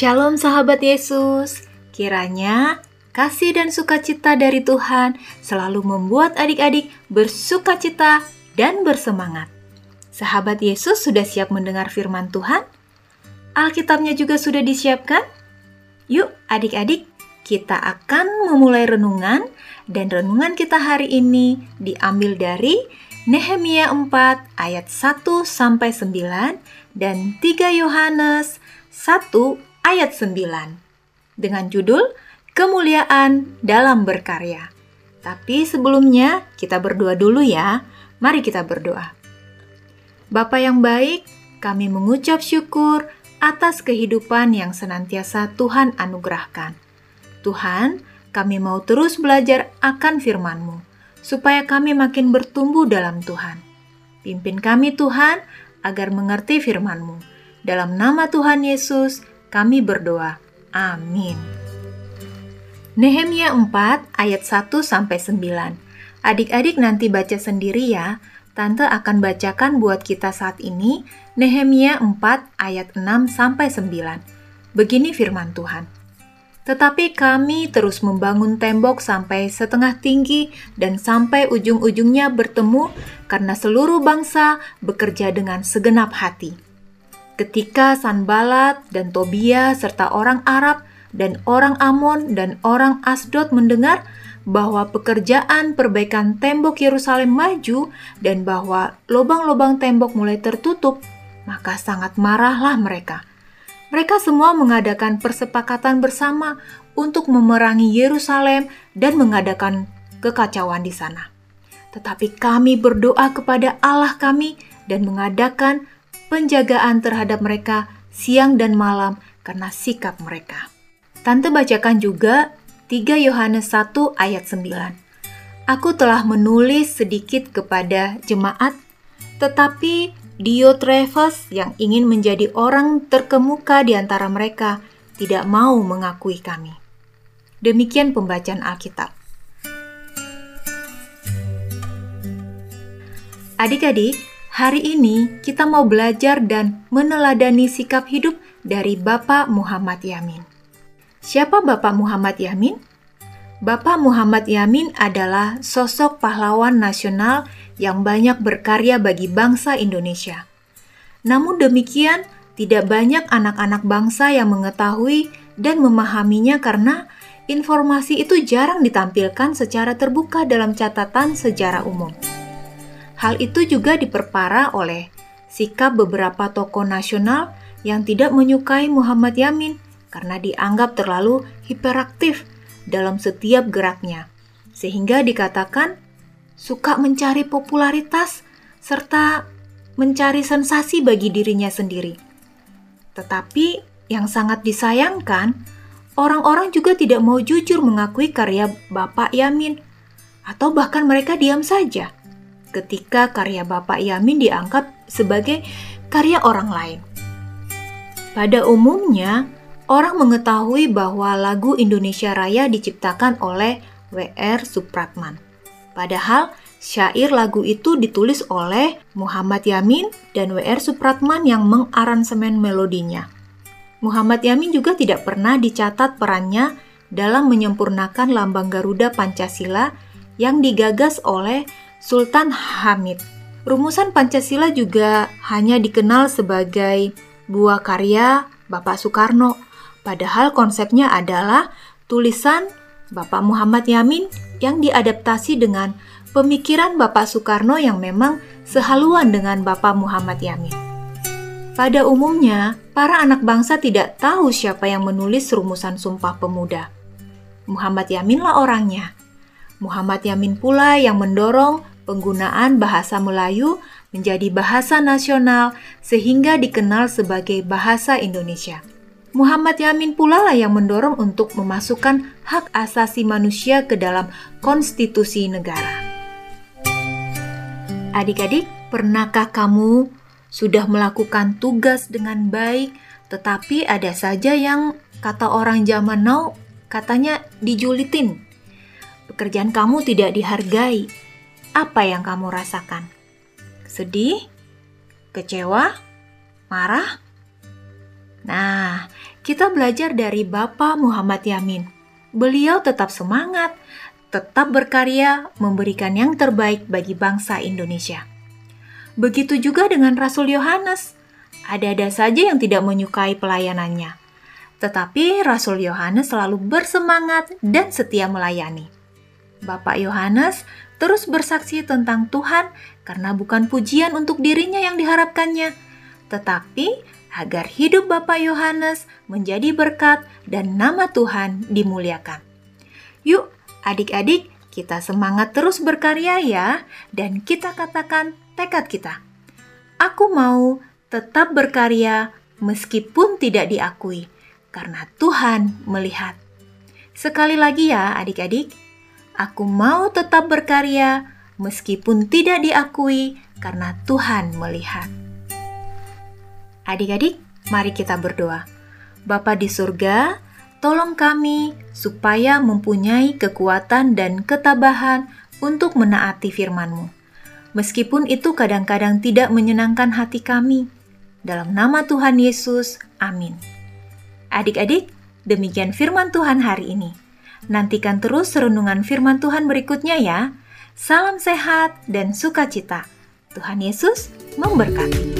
Shalom sahabat Yesus, kiranya kasih dan sukacita dari Tuhan selalu membuat adik-adik bersukacita dan bersemangat. Sahabat Yesus sudah siap mendengar firman Tuhan? Alkitabnya juga sudah disiapkan? Yuk adik-adik, kita akan memulai renungan dan renungan kita hari ini diambil dari Nehemia 4 ayat 1 sampai 9 dan 3 Yohanes 1 ayat 9 dengan judul Kemuliaan dalam berkarya. Tapi sebelumnya kita berdoa dulu ya. Mari kita berdoa. Bapa yang baik, kami mengucap syukur atas kehidupan yang senantiasa Tuhan anugerahkan. Tuhan, kami mau terus belajar akan firman-Mu, supaya kami makin bertumbuh dalam Tuhan. Pimpin kami Tuhan, agar mengerti firman-Mu. Dalam nama Tuhan Yesus, kami berdoa. Amin. Nehemia 4 ayat 1 sampai 9. Adik-adik nanti baca sendiri ya. Tante akan bacakan buat kita saat ini Nehemia 4 ayat 6 sampai 9. Begini firman Tuhan. Tetapi kami terus membangun tembok sampai setengah tinggi dan sampai ujung-ujungnya bertemu karena seluruh bangsa bekerja dengan segenap hati. Ketika Sanbalat dan Tobia serta orang Arab dan orang Amon dan orang Asdod mendengar bahwa pekerjaan perbaikan tembok Yerusalem maju dan bahwa lubang-lubang tembok mulai tertutup, maka sangat marahlah mereka mereka semua mengadakan persepakatan bersama untuk memerangi Yerusalem dan mengadakan kekacauan di sana. Tetapi kami berdoa kepada Allah kami dan mengadakan penjagaan terhadap mereka siang dan malam karena sikap mereka. Tante bacakan juga 3 Yohanes 1 ayat 9. Aku telah menulis sedikit kepada jemaat, tetapi Diotrephes yang ingin menjadi orang terkemuka di antara mereka tidak mau mengakui kami. Demikian pembacaan Alkitab. Adik-adik, hari ini kita mau belajar dan meneladani sikap hidup dari Bapak Muhammad Yamin. Siapa Bapak Muhammad Yamin? Bapak Muhammad Yamin adalah sosok pahlawan nasional yang banyak berkarya bagi bangsa Indonesia. Namun demikian, tidak banyak anak-anak bangsa yang mengetahui dan memahaminya karena informasi itu jarang ditampilkan secara terbuka dalam catatan sejarah umum. Hal itu juga diperparah oleh sikap beberapa tokoh nasional yang tidak menyukai Muhammad Yamin karena dianggap terlalu hiperaktif dalam setiap geraknya, sehingga dikatakan suka mencari popularitas serta mencari sensasi bagi dirinya sendiri. Tetapi yang sangat disayangkan, orang-orang juga tidak mau jujur mengakui karya Bapak Yamin, atau bahkan mereka diam saja ketika karya Bapak Yamin dianggap sebagai karya orang lain. Pada umumnya, Orang mengetahui bahwa lagu Indonesia Raya diciptakan oleh W.R. Supratman. Padahal syair lagu itu ditulis oleh Muhammad Yamin dan W.R. Supratman yang mengaransemen melodinya. Muhammad Yamin juga tidak pernah dicatat perannya dalam menyempurnakan lambang Garuda Pancasila yang digagas oleh Sultan Hamid. Rumusan Pancasila juga hanya dikenal sebagai buah karya Bapak Soekarno Padahal konsepnya adalah tulisan Bapak Muhammad Yamin yang diadaptasi dengan pemikiran Bapak Soekarno yang memang sehaluan dengan Bapak Muhammad Yamin. Pada umumnya, para anak bangsa tidak tahu siapa yang menulis rumusan Sumpah Pemuda. Muhammad Yaminlah orangnya. Muhammad Yamin pula yang mendorong penggunaan bahasa Melayu menjadi bahasa nasional sehingga dikenal sebagai bahasa Indonesia. Muhammad Yamin pula lah yang mendorong untuk memasukkan hak asasi manusia ke dalam konstitusi negara. Adik-adik, pernahkah kamu sudah melakukan tugas dengan baik, tetapi ada saja yang kata orang zaman now katanya dijulitin. Pekerjaan kamu tidak dihargai. Apa yang kamu rasakan? Sedih? Kecewa? Marah? Nah, kita belajar dari Bapak Muhammad Yamin. Beliau tetap semangat, tetap berkarya, memberikan yang terbaik bagi bangsa Indonesia. Begitu juga dengan Rasul Yohanes. Ada-ada saja yang tidak menyukai pelayanannya. Tetapi Rasul Yohanes selalu bersemangat dan setia melayani. Bapak Yohanes terus bersaksi tentang Tuhan karena bukan pujian untuk dirinya yang diharapkannya, tetapi agar hidup Bapak Yohanes menjadi berkat dan nama Tuhan dimuliakan. Yuk, adik-adik, kita semangat terus berkarya ya, dan kita katakan tekad kita. Aku mau tetap berkarya meskipun tidak diakui, karena Tuhan melihat. Sekali lagi ya, adik-adik, Aku mau tetap berkarya meskipun tidak diakui karena Tuhan melihat. Adik-adik, mari kita berdoa. Bapa di surga, tolong kami supaya mempunyai kekuatan dan ketabahan untuk menaati firman-Mu. Meskipun itu kadang-kadang tidak menyenangkan hati kami. Dalam nama Tuhan Yesus, amin. Adik-adik, demikian firman Tuhan hari ini. Nantikan terus renungan firman Tuhan berikutnya ya. Salam sehat dan sukacita. Tuhan Yesus memberkati.